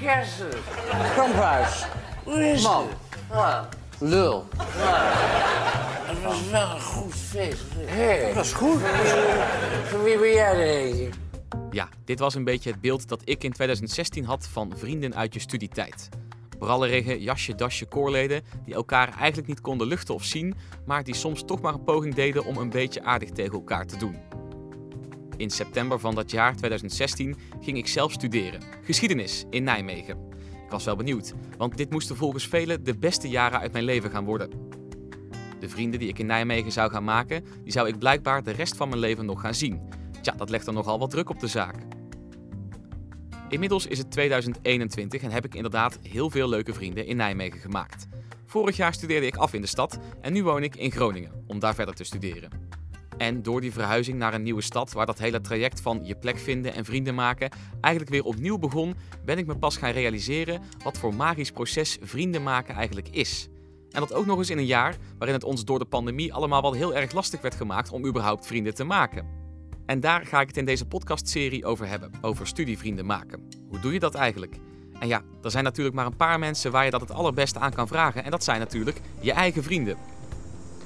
kersen. Kamphuis. Hoe is Man. het? Ja, Lul. het was wel een goed feest. Hé, Dat was goed. van wie ben jij er eentje? Ja, dit was een beetje het beeld dat ik in 2016 had van vrienden uit je studietijd. Brallerige, jasje, dasje koorleden die elkaar eigenlijk niet konden luchten of zien, maar die soms toch maar een poging deden om een beetje aardig tegen elkaar te doen. In september van dat jaar 2016 ging ik zelf studeren, geschiedenis in Nijmegen. Ik was wel benieuwd, want dit moesten volgens velen de beste jaren uit mijn leven gaan worden. De vrienden die ik in Nijmegen zou gaan maken, die zou ik blijkbaar de rest van mijn leven nog gaan zien. Tja, dat legt er nogal wat druk op de zaak. Inmiddels is het 2021 en heb ik inderdaad heel veel leuke vrienden in Nijmegen gemaakt. Vorig jaar studeerde ik af in de stad en nu woon ik in Groningen om daar verder te studeren. En door die verhuizing naar een nieuwe stad, waar dat hele traject van je plek vinden en vrienden maken eigenlijk weer opnieuw begon, ben ik me pas gaan realiseren wat voor magisch proces vrienden maken eigenlijk is. En dat ook nog eens in een jaar waarin het ons door de pandemie allemaal wel heel erg lastig werd gemaakt om überhaupt vrienden te maken. En daar ga ik het in deze podcastserie over hebben, over studievrienden maken. Hoe doe je dat eigenlijk? En ja, er zijn natuurlijk maar een paar mensen waar je dat het allerbeste aan kan vragen en dat zijn natuurlijk je eigen vrienden.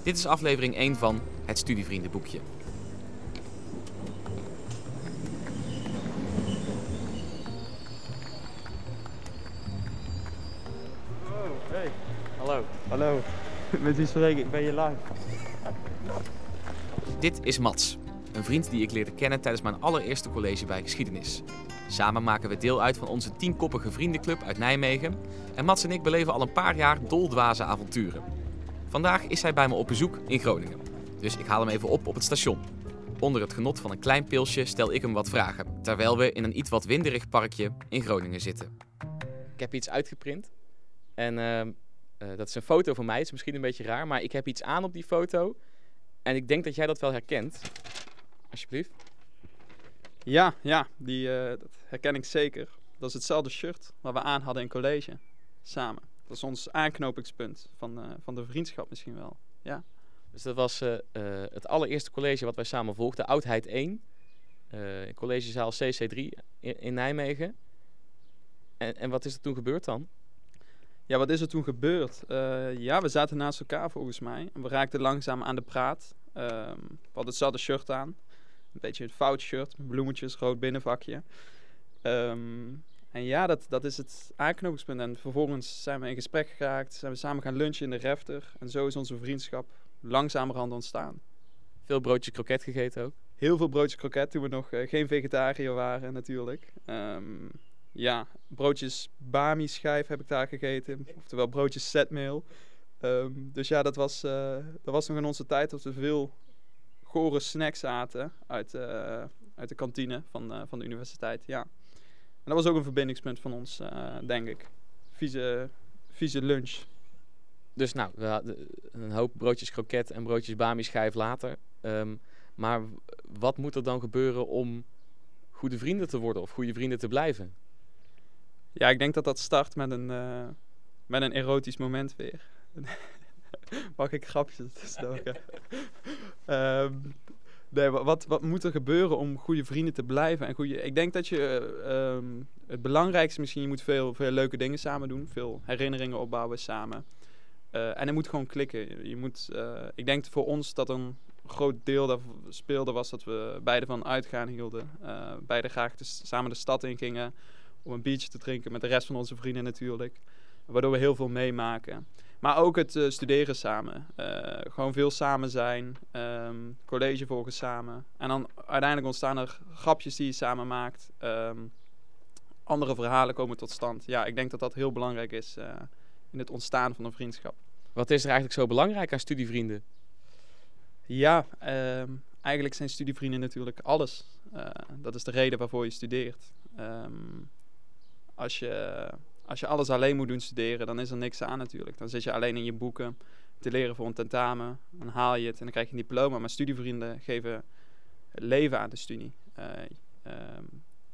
Dit is aflevering 1 van het Studievriendenboekje. Hey, Hallo. hallo. Met wie spreek ik? Ben je live? Dit is Mats, een vriend die ik leerde kennen tijdens mijn allereerste college bij geschiedenis. Samen maken we deel uit van onze tienkoppige vriendenclub uit Nijmegen en Mats en ik beleven al een paar jaar doldwaze avonturen. Vandaag is hij bij me op bezoek in Groningen, dus ik haal hem even op op het station. Onder het genot van een klein pilsje stel ik hem wat vragen, terwijl we in een iets wat winderig parkje in Groningen zitten. Ik heb iets uitgeprint en ehm, eh, dat is een foto van mij, het is misschien een beetje raar, maar ik heb iets aan op die foto en ik denk dat jij dat wel herkent. Alsjeblieft. Ja, ja, die, eh, dat herken ik zeker. Dat is hetzelfde shirt wat we aan hadden in college. Samen. Dat is ons aanknopingspunt van, eh, van de vriendschap misschien wel. Dus dat was eh, eh, het allereerste college wat wij samen volgden, Oudheid 1, eh, in collegezaal CC3 in, in Nijmegen. En, en wat is er toen gebeurd dan? Ja, wat is er toen gebeurd? Ja, we zaten naast elkaar volgens mij. En we raakten langzaam aan de praat. Ehm, we hadden hetzelfde shirt aan. Een beetje een fout shirt, met bloemetjes, rood binnenvakje. Ehm, en ja, dat, dat is het aanknopingspunt. En vervolgens zijn we in gesprek geraakt. Zijn we samen gaan lunchen in de refter. En zo is onze vriendschap langzamerhand ontstaan. Veel broodjes kroket gegeten ook. Heel veel broodjes kroket toen we nog eh, geen vegetariër waren natuurlijk. Ehm, ja, broodjes bami schijf heb ik daar gegeten. Oftewel broodjes zetmeel. Ehm, dus ja, dat was, eh, dat was nog in onze tijd dat we veel gore snacks aten uit, eh, uit de kantine van, van de universiteit. Ja. En dat was ook een verbindingspunt van ons, eh, denk ik. Vieze, vieze lunch. Dus nou, we hadden een hoop broodjes kroket en broodjes bami schijf later. Ehm, maar wat moet er dan gebeuren om goede vrienden te worden of goede vrienden te blijven? Ja, ik denk dat dat start met een, eh, met een erotisch moment weer. Mag ik grapjes stoken? Ehm nee, wa- wat, wat moet er gebeuren om goede vrienden te blijven? En goede, ik denk dat je eh, ehm, het belangrijkste misschien, je moet veel, veel leuke dingen samen doen. Veel herinneringen opbouwen samen. Eh, en het moet gewoon klikken. Je moet, eh, ik denk voor ons dat een groot deel daar speelde was dat we beide van uitgaan hielden. Beide graag de, samen de stad in gingen om een biertje te drinken met de rest van onze vrienden natuurlijk. Waardoor we heel veel meemaken. Maar ook het eh, studeren samen. Eh, gewoon veel samen zijn. ehm, college volgen samen. En dan uiteindelijk ontstaan er grapjes die je samen maakt. Ehm, andere verhalen komen tot stand. Ja, ik denk dat dat heel belangrijk is eh, in het ontstaan van een vriendschap. Wat is er eigenlijk zo belangrijk aan studievrienden? Ja, ehm, eigenlijk zijn studievrienden natuurlijk alles. Dat is de reden waarvoor je studeert. Als, je, als je alles alleen moet doen studeren, dan is er niks aan natuurlijk. Dan zit je alleen in je boeken te leren voor een tentamen. Dan haal je het en dan krijg je een diploma. Maar studievrienden geven leven aan de studie. Eh, ehm,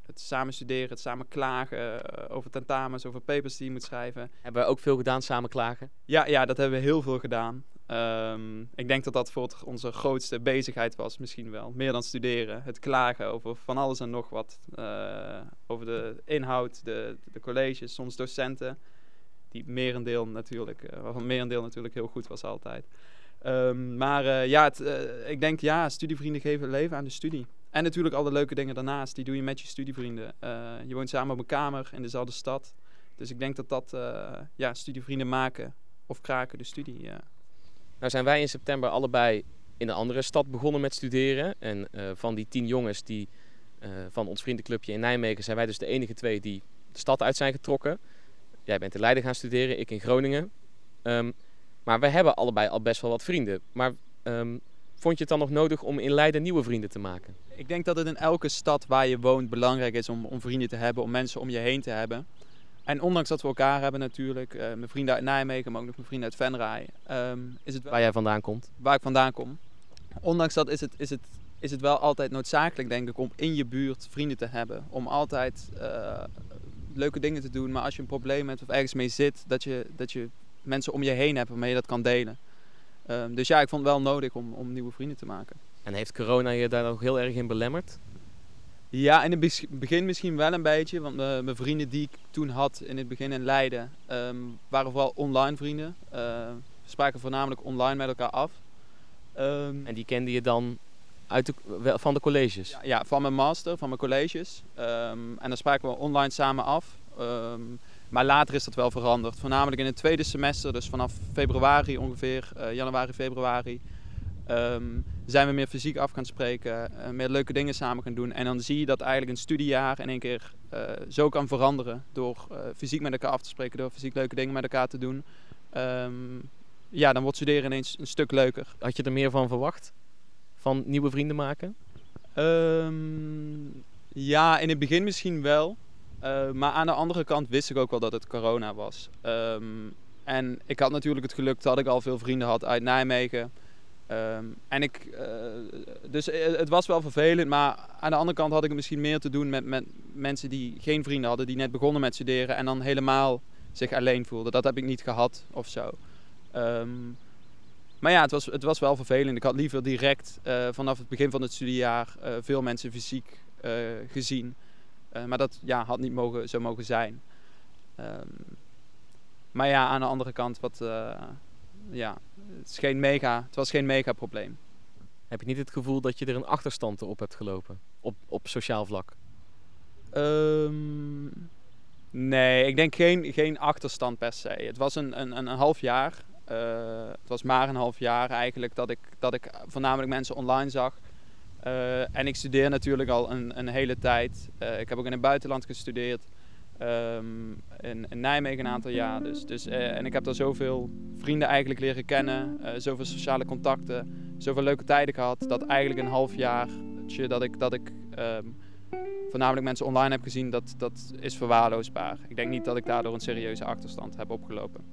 het samen studeren, het samen klagen eh, over tentamens, over papers die je moet schrijven. Hebben we ook veel gedaan samen klagen? Ja, ja, dat hebben we heel veel gedaan. Ehm, ik denk dat dat voor onze grootste bezigheid was, misschien wel. Meer dan studeren. Het klagen over van alles en nog wat. Eh, over de inhoud, de, de colleges, soms docenten. Die merendeel natuurlijk, eh, merendeel natuurlijk heel goed was altijd. Ehm, maar eh, ja, het, ik denk ja, studievrienden geven leven aan de studie. En natuurlijk alle leuke dingen daarnaast, die doe je met je studievrienden. Je woont samen op een kamer in dezelfde stad. Dus ik denk dat dat, ja, studievrienden maken of kraken de studie. Nou zijn wij in september allebei in een andere stad begonnen met studeren. En eh, van die tien jongens die, eh, van ons vriendenclubje in Nijmegen zijn wij dus de enige twee die de stad uit zijn getrokken. Jij bent in Leiden gaan studeren, ik in Groningen. Ehm, maar wij hebben allebei al best wel wat vrienden. Maar ehm, vond je het dan nog nodig om in Leiden nieuwe vrienden te maken? Ik denk dat het in elke stad waar je woont belangrijk is om, om vrienden te hebben, om mensen om je heen te hebben. En ondanks dat we elkaar hebben natuurlijk, eh, mijn vrienden uit Nijmegen, maar ook nog mijn vrienden uit Venray, ehm, is het Waar jij vandaan komt? waar ik vandaan kom. Ondanks dat is het, is, het, is het wel altijd noodzakelijk, denk ik, om in je buurt vrienden te hebben. Om altijd eh, leuke dingen te doen, maar als je een probleem hebt of ergens mee zit, dat je, dat je mensen om je heen hebt waarmee je dat kan delen. Ehm, dus ja, ik vond het wel nodig om, om nieuwe vrienden te maken. En heeft corona je daar nog heel erg in belemmerd? Ja, in het begin misschien wel een beetje. Want mijn vrienden die ik toen had in het begin in Leiden, ehm, waren vooral online vrienden. Eh, we spraken voornamelijk online met elkaar af. Ehm, En die kende je dan uit de, van de colleges? ja, ja, van mijn master, van mijn colleges. Ehm, en dan spraken we online samen af. Ehm, maar later is dat wel veranderd. Voornamelijk in het tweede semester, dus vanaf februari ongeveer, eh, januari, februari. Ehm, zijn we meer fysiek af gaan spreken, eh, meer leuke dingen samen gaan doen. En dan zie je dat eigenlijk een studiejaar in één keer eh, zo kan veranderen. Door eh, fysiek met elkaar af te spreken, door fysiek leuke dingen met elkaar te doen. Ehm, ja, dan wordt studeren ineens een stuk leuker. Had je er meer van verwacht? Van nieuwe vrienden maken? Ehm, ja, in het begin misschien wel. Maar aan de andere kant wist ik ook wel dat het corona was. En ik had natuurlijk het geluk dat ik al veel vrienden had uit Nijmegen. Ehm, en ik, eh, dus eh, het was wel vervelend, maar aan de andere kant had ik het misschien meer te doen met, met mensen die geen vrienden hadden, die net begonnen met studeren en dan helemaal zich alleen voelden. Dat heb ik niet gehad of zo. Ehm, maar ja, het was, het was wel vervelend. Ik had liever direct eh, vanaf het begin van het studiejaar veel mensen fysiek gezien. Maar dat ja, had niet mogen, zo mogen zijn. Ehm, maar ja, aan de andere kant, wat, ja, het, is geen mega, het was geen mega probleem. Heb je niet het gevoel dat je er een achterstand op hebt gelopen? Op, op sociaal vlak? Ehm, nee, ik denk geen, geen achterstand per se. Het was een, een, een, een half jaar. Eh, het was maar een half jaar eigenlijk dat ik, dat ik voornamelijk mensen online zag. Eh, en ik studeer natuurlijk al een, een hele tijd. Eh, ik heb ook in het buitenland gestudeerd. In, in Nijmegen een aantal jaar. Dus, dus, eh, en ik heb daar zoveel vrienden eigenlijk leren kennen. eh, zoveel sociale contacten. Zoveel leuke tijden gehad. Dat eigenlijk een half jaar dat ik, dat ik ehm, voornamelijk mensen online heb gezien, dat, dat is verwaarloosbaar. Ik denk niet dat ik daardoor een serieuze achterstand heb opgelopen.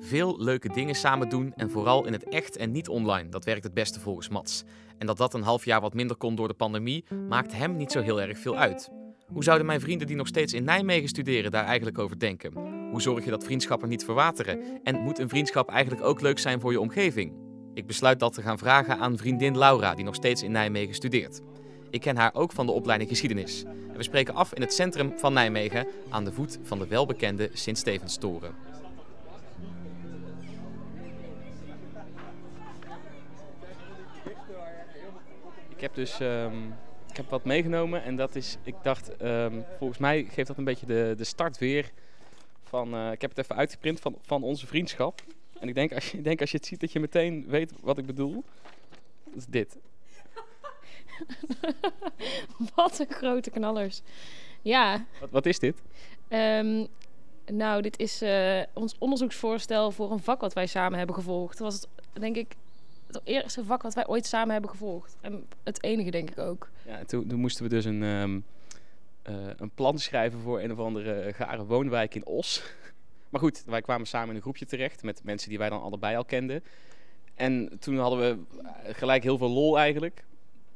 Veel leuke dingen samen doen en vooral in het echt en niet online. Dat werkt het beste volgens Mats. En dat dat een half jaar wat minder kon door de pandemie, maakt hem niet zo heel erg veel uit. Hoe zouden mijn vrienden die nog steeds in Nijmegen studeren daar eigenlijk over denken? Hoe zorg je dat vriendschappen niet verwateren? En moet een vriendschap eigenlijk ook leuk zijn voor je omgeving? Ik besluit dat te gaan vragen aan vriendin Laura, die nog steeds in Nijmegen studeert. Ik ken haar ook van de opleiding geschiedenis. En we spreken af in het centrum van Nijmegen aan de voet van de welbekende Sint-Stevenstoren. Ik heb dus ehm, ik heb wat meegenomen en dat is, ik dacht, ehm, volgens mij geeft dat een beetje de, de start weer van, eh, ik heb het even uitgeprint van, van onze vriendschap. En ik denk als, je, denk als je het ziet dat je meteen weet wat ik bedoel. Dat is dit. Wat een grote knallers. Ja, Wat, wat is dit? ehm, nou, dit is eh, ons onderzoeksvoorstel voor een vak wat wij samen hebben gevolgd. Dat was het, denk ik, het eerste vak wat wij ooit samen hebben gevolgd. En het enige, denk ik ook. Ja, en toen, toen moesten we dus een, ehm, eh, een plan schrijven voor een of andere gare woonwijk in Os. Maar goed, wij kwamen samen in een groepje terecht met mensen die wij dan allebei al kenden. En toen hadden we eh, gelijk heel veel lol eigenlijk.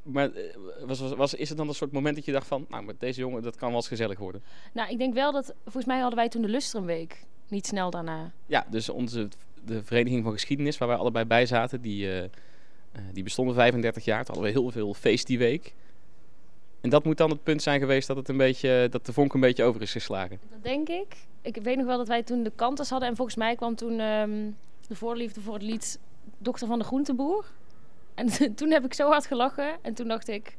Maar eh, was, was, was, is het dan een soort moment dat je dacht van... Nou, met deze jongen, dat kan wel eens gezellig worden. Nou, ik denk wel dat, volgens mij hadden wij toen de Lustrumweek. Niet snel daarna. Ja, dus onze de Vereniging van Geschiedenis, waar wij allebei bij zaten, die, eh, eh, die bestonden 35 jaar. Toen hadden we heel veel feest die week. En dat moet dan het punt zijn geweest dat, het een beetje, dat de vonk een beetje over is geslagen. Dat denk ik. Ik weet nog wel dat wij toen de kantes hadden. En volgens mij kwam toen ehm, de voorliefde voor het lied Dochter van de Groenteboer. En toen heb ik zo hard gelachen. En toen dacht ik,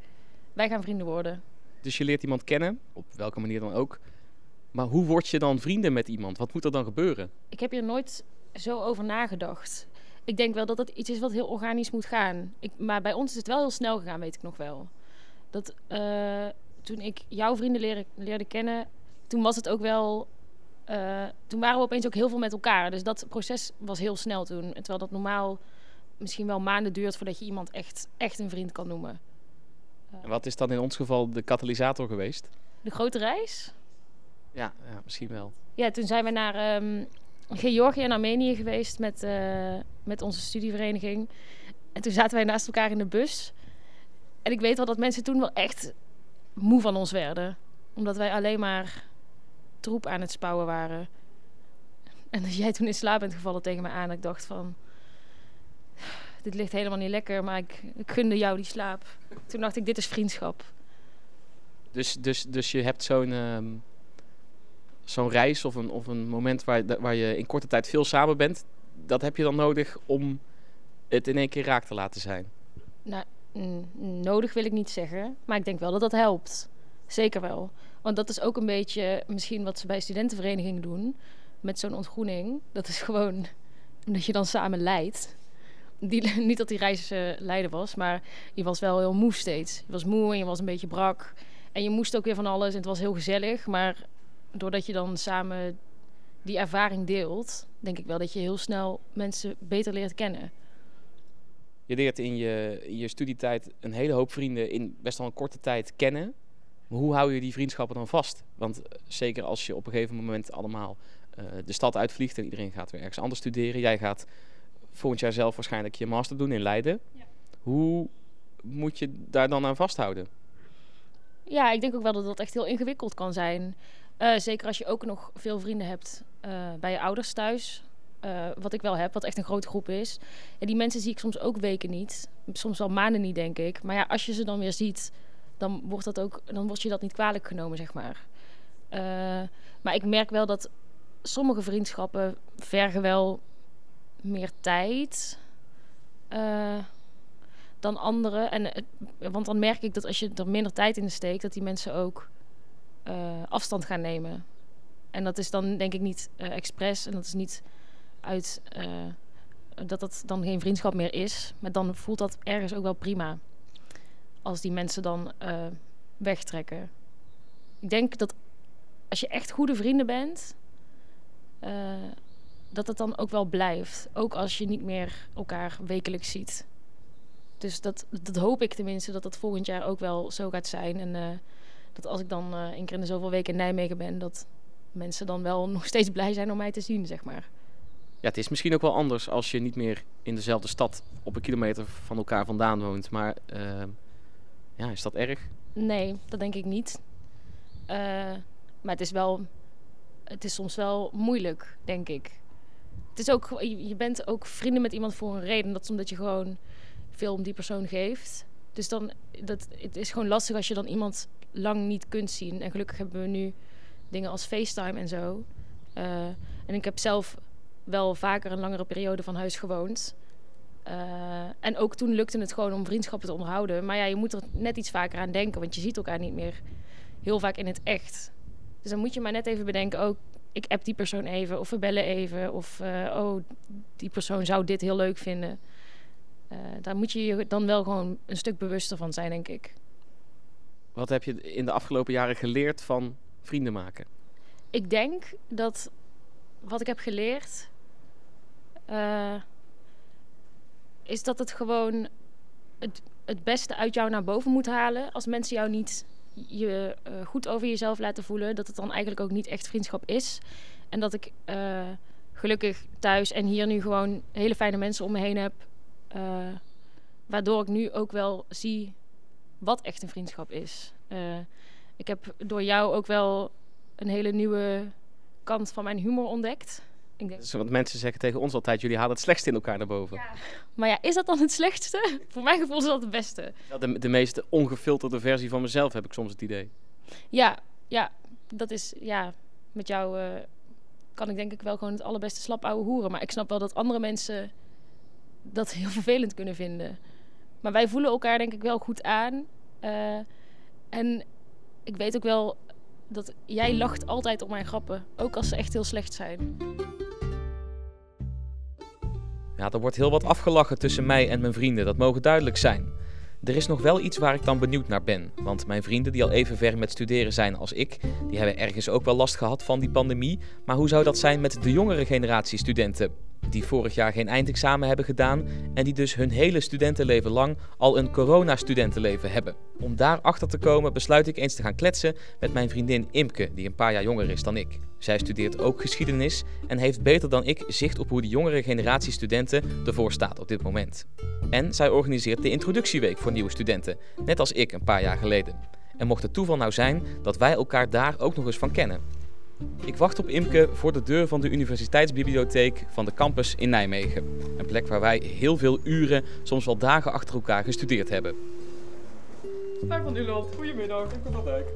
wij gaan vrienden worden. Dus je leert iemand kennen, op welke manier dan ook. Maar hoe word je dan vrienden met iemand? Wat moet er dan gebeuren? Ik heb hier nooit zo over nagedacht. Ik denk wel dat het iets is wat heel organisch moet gaan. Ik, maar bij ons is het wel heel snel gegaan, weet ik nog wel. Dat eh, toen ik jouw vrienden leerde, leerde kennen, toen was het ook wel. eh, toen waren we opeens ook heel veel met elkaar. Dus dat proces was heel snel toen. Terwijl dat normaal misschien wel maanden duurt voordat je iemand echt, echt een vriend kan noemen. En wat is dan in ons geval de katalysator geweest? De grote reis? Ja, ja misschien wel. Ja, toen zijn we naar ehm, Georgië en Armenië geweest met, eh, met onze studievereniging. En toen zaten wij naast elkaar in de bus. En ik weet wel dat mensen toen wel echt moe van ons werden. Omdat wij alleen maar troep aan het spouwen waren. En als jij toen in slaap bent gevallen tegen me aan, ik dacht van... Dit ligt helemaal niet lekker, maar ik, ik gunde jou die slaap. Toen dacht ik, dit is vriendschap. Dus, dus, dus je hebt zo'n ehm, zo'n reis of een, of een moment waar, waar je in korte tijd veel samen bent. Dat heb je dan nodig om het in één keer raak te laten zijn. Nou, nodig wil ik niet zeggen, maar ik denk wel dat dat helpt. Zeker wel. Want dat is ook een beetje misschien wat ze bij studentenverenigingen doen met zo'n ontgroening. Dat is gewoon omdat je dan samen leidt. Die, niet dat die reis eh, leiden was, maar je was wel heel moe steeds. Je was moe en je was een beetje brak. En je moest ook weer van alles en het was heel gezellig. Maar doordat je dan samen die ervaring deelt, denk ik wel dat je heel snel mensen beter leert kennen. Je leert in je, in je studietijd een hele hoop vrienden in best wel een korte tijd kennen. Maar hoe hou je die vriendschappen dan vast? Want eh, zeker als je op een gegeven moment allemaal eh, de stad uitvliegt en iedereen gaat weer ergens anders studeren. Jij gaat volgend jaar zelf waarschijnlijk je master doen in Leiden. Hoe moet je daar dan aan vasthouden? Ja, ik denk ook wel dat dat echt heel ingewikkeld kan zijn. Eh, zeker als je ook nog veel vrienden hebt eh, bij je ouders thuis. Eh, wat ik wel heb, wat echt een grote groep is. En die mensen zie ik soms ook weken niet. Soms wel maanden niet, denk ik. Maar ja, als je ze dan weer ziet, dan wordt, dat ook, dan wordt je dat niet kwalijk genomen, zeg maar. Maar ik merk wel dat sommige vriendschappen vergen wel meer tijd dan andere. En, want dan merk ik dat als je er minder tijd in steekt, dat die mensen ook eh, afstand gaan nemen. En dat is dan denk ik niet eh expres en dat is niet uit eh, dat dat dan geen vriendschap meer is. Maar dan voelt dat ergens ook wel prima. Als die mensen dan wegtrekken. Ik denk dat als je echt goede vrienden bent, dat het dan ook wel blijft. Ook als je niet meer elkaar wekelijks ziet. Dus dat, dat hoop ik tenminste, dat dat volgend jaar ook wel zo gaat zijn. En dat als ik dan eh één keer in de zoveel weken in Nijmegen ben, dat mensen dan wel nog steeds blij zijn om mij te zien, zeg maar. Ja, het is misschien ook wel anders als je niet meer in dezelfde stad op een kilometer van elkaar vandaan woont. Maar eh, ja, is dat erg? Nee, dat denk ik niet. Eh, maar het is wel, het is soms wel moeilijk, denk ik. Het is ook, je bent ook vrienden met iemand voor een reden. Dat is omdat je gewoon veel om die persoon geeft. Dus dan, dat, het is gewoon lastig als je dan iemand lang niet kunt zien. En gelukkig hebben we nu dingen als FaceTime en zo. Eh, en ik heb zelf wel vaker een langere periode van huis gewoond. Eh, en ook toen lukte het gewoon om vriendschappen te onderhouden. Maar ja, je moet er net iets vaker aan denken, want je ziet elkaar niet meer heel vaak in het echt. Dus dan moet je maar net even bedenken, oh, ik app die persoon even, of we bellen even, of eh, oh, die persoon zou dit heel leuk vinden. Daar moet je je dan wel gewoon een stuk bewuster van zijn, denk ik. Wat heb je in de afgelopen jaren geleerd van vrienden maken? Ik denk dat wat ik heb geleerd eh, is dat het gewoon het, het beste uit jou naar boven moet halen. Als mensen jou niet je eh, goed over jezelf laten voelen, dat het dan eigenlijk ook niet echt vriendschap is. En dat ik eh, gelukkig thuis en hier nu gewoon hele fijne mensen om me heen heb. waardoor ik nu ook wel zie wat echt een vriendschap is. Eh, ik heb door jou ook wel een hele nieuwe kant van mijn humor ontdekt. Ik denk, Dus, want mensen zeggen tegen ons altijd, jullie halen het slechtste in elkaar naar boven. maar ja, is dat dan het slechtste? Voor mijn gevoel is dat het beste. Dat De, de meest ongefilterde versie van mezelf heb ik soms het idee. Ja, ja, dat is, ja, met jou eh, kan ik denk ik wel gewoon het allerbeste slap ouwe hoeren. Maar ik snap wel dat andere mensen dat heel vervelend kunnen vinden. Maar wij voelen elkaar denk ik wel goed aan. Eh, en ik weet ook wel dat jij lacht altijd op mijn grappen. Ook als ze echt heel slecht zijn. Ja, er wordt heel wat afgelachen tussen mij en mijn vrienden, dat mogen duidelijk zijn. Er is nog wel iets waar ik dan benieuwd naar ben. Want mijn vrienden die al even ver met studeren zijn als ik, die hebben ergens ook wel last gehad van die pandemie. Maar hoe zou dat zijn met de jongere generatie studenten? Die vorig jaar geen eindexamen hebben gedaan en die dus hun hele studentenleven lang al een corona-studentenleven hebben. Om daarachter te komen besluit ik eens te gaan kletsen met mijn vriendin Imke, die een paar jaar jonger is dan ik. Zij studeert ook geschiedenis en heeft beter dan ik zicht op hoe de jongere generatie studenten ervoor staat op dit moment. En zij organiseert de introductieweek voor nieuwe studenten, net als ik een paar jaar geleden. En mocht het toeval nou zijn dat wij elkaar daar ook nog eens van kennen. Ik wacht op Imke voor de deur van de universiteitsbibliotheek van de campus in Nijmegen. Een plek waar wij heel veel uren, soms wel dagen achter elkaar gestudeerd hebben. Stijn van Nuland, goedemiddag, ik ben van Dijk.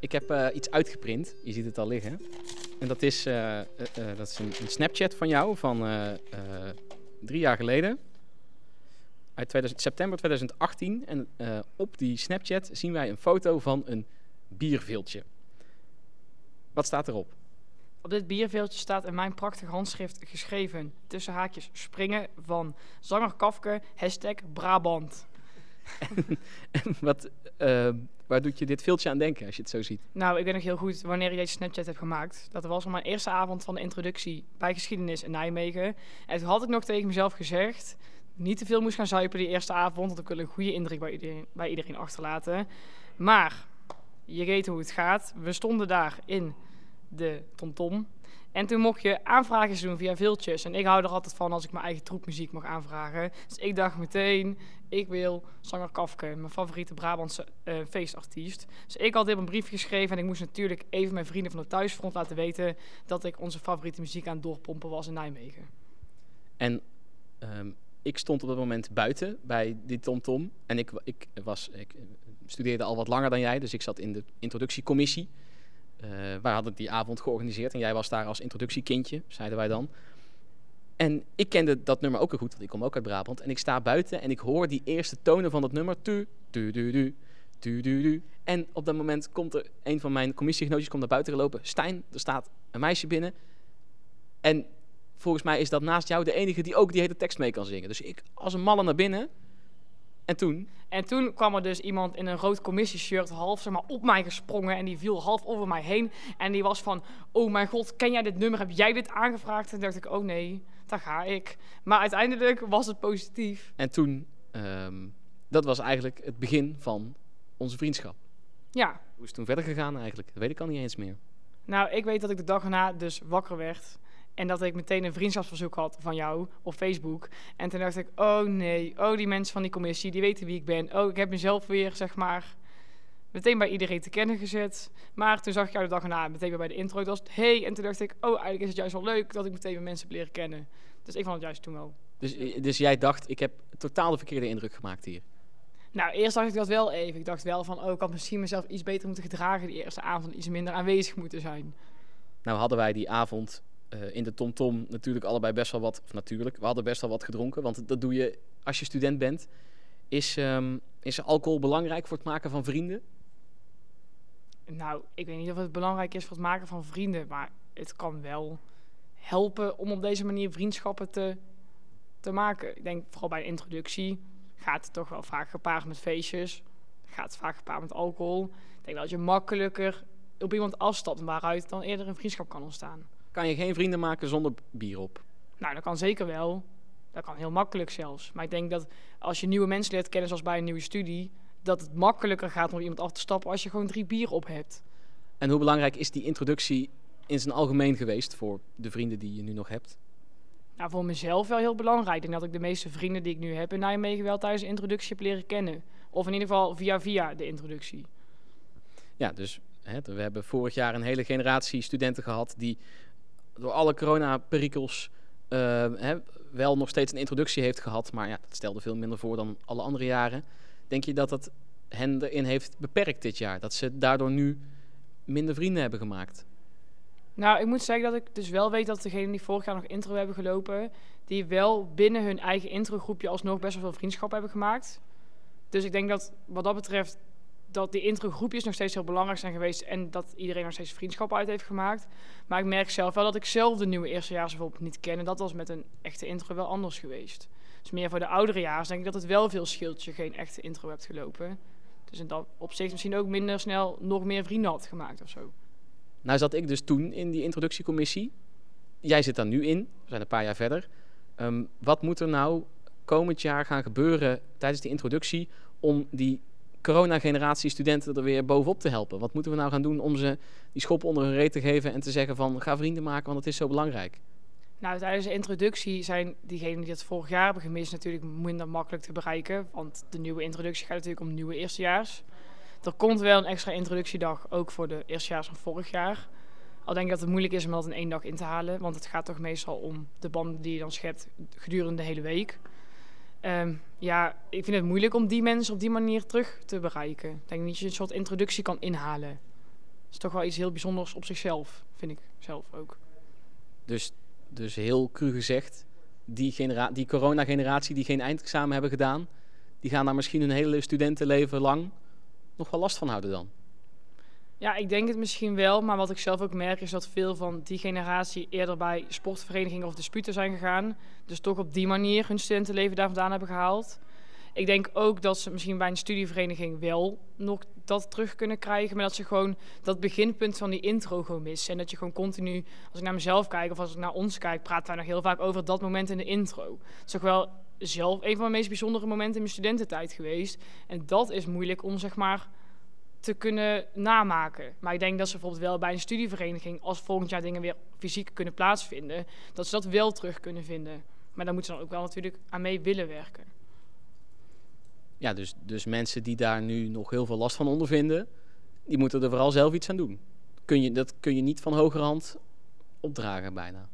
Ik heb eh, iets uitgeprint, je ziet het al liggen. En dat is, eh, eh, dat is een, een Snapchat van jou van eh, eh, drie jaar geleden. Uit 2000, september 2018. En eh, op die Snapchat zien wij een foto van een bierviltje. Wat staat erop? Op dit bierveeltje staat in mijn prachtig handschrift geschreven, tussen haakjes, springen van zanger Kafke, hashtag Brabant. Wat, eh, waar doet je dit viltje aan denken als je het zo ziet? Nou, ik weet nog heel goed wanneer jij Snapchat hebt gemaakt. Dat was op mijn eerste avond van de introductie bij geschiedenis in Nijmegen. En toen had ik nog tegen mezelf gezegd, niet te veel moest gaan zuipen die eerste avond, want ik wil een goede indruk bij iedereen, bij iedereen achterlaten. Maar, je weet hoe het gaat. We stonden daar in de TomTom. En toen mocht je aanvragen doen via veeltjes. En ik hou er altijd van als ik mijn eigen troepmuziek mag aanvragen. Dus ik dacht meteen, ik wil zanger Kafke, mijn favoriete Brabantse eh, feestartiest. Dus ik had op een brief geschreven en ik moest natuurlijk even mijn vrienden van de thuisfront laten weten dat ik onze favoriete muziek aan het doorpompen was in Nijmegen. En ehm, ik stond op dat moment buiten bij die TomTom. En ik, ik, was, ik studeerde al wat langer dan jij, dus ik zat in de introductiecommissie. Eh wij hadden die avond georganiseerd en jij was daar als introductiekindje, zeiden wij dan. En ik kende dat nummer ook heel goed, want ik kom ook uit Brabant. En ik sta buiten en ik hoor die eerste tonen van dat nummer. Tu, tu, du, du, tu, du. En op dat moment komt er een van mijn commissiegenootjes komt naar buiten gelopen. Stijn, er staat een meisje binnen. En volgens mij is dat naast jou de enige die ook die hele tekst mee kan zingen. Dus ik als een malle naar binnen. En toen, En toen kwam er dus iemand in een rood commissieshirt half zeg maar, op mij gesprongen en die viel half over mij heen. En die was van, oh mijn god, ken jij dit nummer? Heb jij dit aangevraagd? En dacht ik, oh nee, daar ga ik. Maar uiteindelijk was het positief. en toen, ehm, dat was eigenlijk het begin van onze vriendschap. Ja, Hoe is het toen verder gegaan eigenlijk? Dat weet ik al niet eens meer. nou ik weet dat ik de dag erna dus wakker werd. En dat ik meteen een vriendschapsverzoek had van jou op Facebook. En toen dacht ik, oh nee, oh die mensen van die commissie, die weten wie ik ben. Oh, ik heb mezelf weer, zeg maar, meteen bij iedereen te kennen gezet. Maar toen zag ik jou de dag erna meteen weer bij de intro. Dat was het, hey. En toen dacht ik, oh, eigenlijk is het juist wel leuk dat ik meteen weer mensen heb leren kennen. Dus ik vond het juist toen wel. Dus, dus jij dacht, ik heb totaal de verkeerde indruk gemaakt hier. Nou, eerst dacht ik dat wel even. Ik dacht wel van, oh, ik had misschien mezelf iets beter moeten gedragen die eerste avond. Iets minder aanwezig moeten zijn. Nou hadden wij die avond eh, in de TomTom natuurlijk allebei best wel wat... Of natuurlijk, we hadden best wel wat gedronken. Want dat doe je als je student bent. Is, ehm, is alcohol belangrijk voor het maken van vrienden? Nou, ik weet niet of het belangrijk is voor het maken van vrienden, maar het kan wel helpen om op deze manier vriendschappen te, te maken. Ik denk vooral bij een introductie gaat het toch wel vaak gepaard met feestjes, gaat het vaak gepaard met alcohol. Ik denk dat je makkelijker op iemand afstapt waaruit dan eerder een vriendschap kan ontstaan. Kan je geen vrienden maken zonder bier op? Nou, dat kan zeker wel. Dat kan heel makkelijk zelfs. Maar ik denk dat als je nieuwe mensen leert kennen, zoals bij een nieuwe studie, dat het makkelijker gaat om iemand af te stappen als je gewoon drie bier op hebt. En hoe belangrijk is die introductie in zijn algemeen geweest voor de vrienden die je nu nog hebt? Nou, voor mezelf wel heel belangrijk. Ik denk dat ik de meeste vrienden die ik nu heb in Nijmegen wel tijdens de introductie heb leren kennen. Of in ieder geval via via de introductie. Ja, dus hè, we hebben vorig jaar een hele generatie studenten gehad die door alle coronaperikels uh, wel nog steeds een introductie heeft gehad. Maar ja, dat stelde veel minder voor dan alle andere jaren. Denk je dat dat hen erin heeft beperkt dit jaar? Dat ze daardoor nu minder vrienden hebben gemaakt? Nou, ik moet zeggen dat ik dus wel weet dat degenen die vorig jaar nog intro hebben gelopen, die wel binnen hun eigen introgroepje alsnog best wel veel vriendschap hebben gemaakt. Dus ik denk dat wat dat betreft dat die introgroepjes nog steeds heel belangrijk zijn geweest en dat iedereen nog steeds vriendschap uit heeft gemaakt. Maar ik merk zelf wel dat ik zelf de nieuwe eerstejaars bijvoorbeeld niet ken en dat was met een echte intro wel anders geweest. Dus meer voor de oudere jaren denk ik dat het wel veel scheelt je geen echte intro hebt gelopen. Dus in dat opzicht misschien ook minder snel nog meer vrienden had gemaakt of zo. Nou zat ik dus toen in die introductiecommissie. Jij zit daar nu in, we zijn een paar jaar verder. Um, wat moet er nou komend jaar gaan gebeuren tijdens die introductie om die corona-generatie studenten er weer bovenop te helpen? Wat moeten we nou gaan doen om ze die schop onder hun reet te geven en te zeggen van ga vrienden maken, want het is zo belangrijk? Nou, tijdens de introductie zijn diegenen die het vorig jaar hebben gemist natuurlijk minder makkelijk te bereiken. Want de nieuwe introductie gaat natuurlijk om nieuwe eerstejaars. Er komt wel een extra introductiedag, ook voor de eerstejaars van vorig jaar. Al denk ik dat het moeilijk is om dat in één dag in te halen. Want het gaat toch meestal om de banden die je dan schept gedurende de hele week. Um, ja, ik vind het moeilijk om die mensen op die manier terug te bereiken. Ik denk niet dat je een soort introductie kan inhalen. Dat is toch wel iets heel bijzonders op zichzelf, vind ik zelf ook. Dus, dus heel cru gezegd, die, genera die corona-generatie die geen eindexamen hebben gedaan, die gaan daar misschien hun hele studentenleven lang nog wel last van houden dan? Ja, ik denk het misschien wel. Maar wat ik zelf ook merk is dat veel van die generatie eerder bij sportverenigingen of disputen zijn gegaan. Dus toch op die manier hun studentenleven daar vandaan hebben gehaald. Ik denk ook dat ze misschien bij een studievereniging wel nog dat terug kunnen krijgen. Maar dat ze gewoon dat beginpunt van die intro gewoon missen. En dat je gewoon continu, als ik naar mezelf kijk of als ik naar ons kijk, praten wij nog heel vaak over dat moment in de intro. Het is toch wel zelf een van mijn meest bijzondere momenten in mijn studententijd geweest. En dat is moeilijk om zeg maar te kunnen namaken. Maar ik denk dat ze bijvoorbeeld wel bij een studievereniging, als volgend jaar dingen weer fysiek kunnen plaatsvinden, dat ze dat wel terug kunnen vinden. Maar daar moeten ze dan ook wel natuurlijk aan mee willen werken. Ja, dus, dus mensen die daar nu nog heel veel last van ondervinden, die moeten er vooral zelf iets aan doen. Kun je, dat kun je niet van hogerhand opdragen bijna.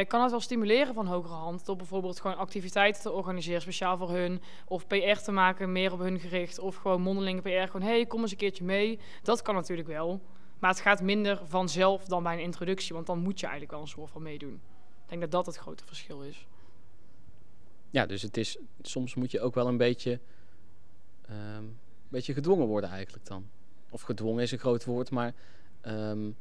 Ik kan het wel stimuleren van hogere hand. Door bijvoorbeeld gewoon activiteiten te organiseren, speciaal voor hun. Of PR te maken, meer op hun gericht. Of gewoon mondelinge PR. Gewoon, hey, kom eens een keertje mee. Dat kan natuurlijk wel. Maar het gaat minder vanzelf dan bij een introductie. Want dan moet je eigenlijk wel een soort van meedoen. Ik denk dat dat het grote verschil is. Ja, dus het is, soms moet je ook wel een beetje, um, beetje gedwongen worden eigenlijk dan. Of gedwongen is een groot woord, maar um,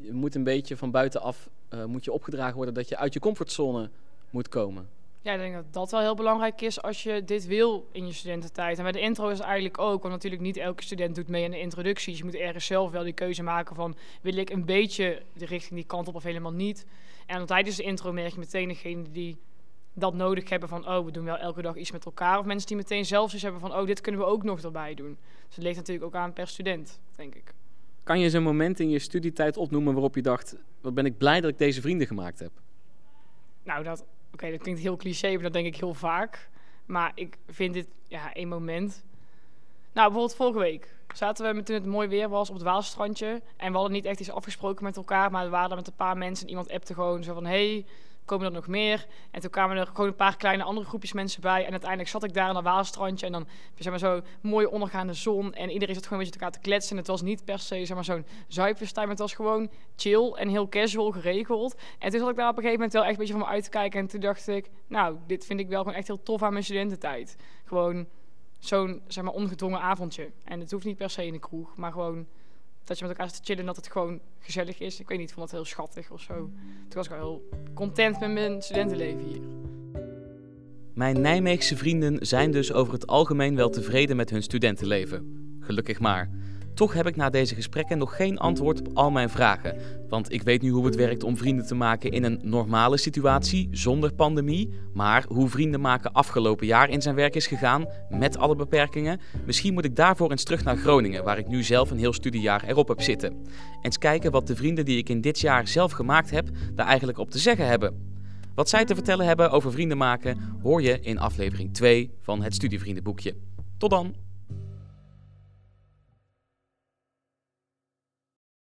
je moet een beetje van buitenaf uh, moet je opgedragen worden dat je uit je comfortzone moet komen. Ja, ik denk dat dat wel heel belangrijk is als je dit wil in je studententijd. En bij de intro is het eigenlijk ook, want natuurlijk niet elke student doet mee aan de introducties. Je moet ergens zelf wel die keuze maken van, wil ik een beetje de richting die kant op of helemaal niet. En tijdens de intro merk je meteen degene die dat nodig hebben van, oh, we doen wel elke dag iets met elkaar. Of mensen die meteen zelf eens hebben van, oh, dit kunnen we ook nog erbij doen. Dus het ligt natuurlijk ook aan per student, denk ik. Kan je een moment in je studietijd opnoemen waarop je dacht: wat ben ik blij dat ik deze vrienden gemaakt heb? Nou, dat, oké, dat klinkt heel cliché, maar dat denk ik heel vaak. Maar ik vind dit ja, één moment. Nou, bijvoorbeeld vorige week zaten we met, toen het mooi weer was op het Waalstrandje. En we hadden niet echt iets afgesproken met elkaar, maar we waren daar met een paar mensen. En iemand appte gewoon zo van: hey, komen er nog meer. En toen kwamen er gewoon een paar kleine andere groepjes mensen bij. En uiteindelijk zat ik daar aan een Waalstrandje. En dan zeg maar zo mooie ondergaande zon. En iedereen zat gewoon een beetje elkaar te kletsen. En het was niet per se zeg maar, zo'n zuipfestijn. Het was gewoon chill en heel casual geregeld. En toen zat ik daar op een gegeven moment wel echt een beetje van me uit te kijken. En toen dacht ik, nou, dit vind ik wel gewoon echt heel tof aan mijn studententijd. Gewoon zo'n zeg maar ongedwongen avondje. En het hoeft niet per se in de kroeg, maar gewoon dat je met elkaar zit te chillen en dat het gewoon gezellig is. Ik weet niet, ik vond het heel schattig of zo. Toen was ik wel heel content met mijn studentenleven hier. Mijn Nijmeegse vrienden zijn dus over het algemeen wel tevreden met hun studentenleven. Gelukkig maar. Toch heb ik na deze gesprekken nog geen antwoord op al mijn vragen. Want ik weet nu hoe het werkt om vrienden te maken in een normale situatie, zonder pandemie. Maar hoe vrienden maken afgelopen jaar in zijn werk is gegaan, met alle beperkingen. Misschien moet ik daarvoor eens terug naar Groningen, waar ik nu zelf een heel studiejaar erop heb zitten. Eens kijken wat de vrienden die ik in dit jaar zelf gemaakt heb, daar eigenlijk op te zeggen hebben. Wat zij te vertellen hebben over vrienden maken, hoor je in aflevering 2 van het Studievriendenboekje. Tot dan!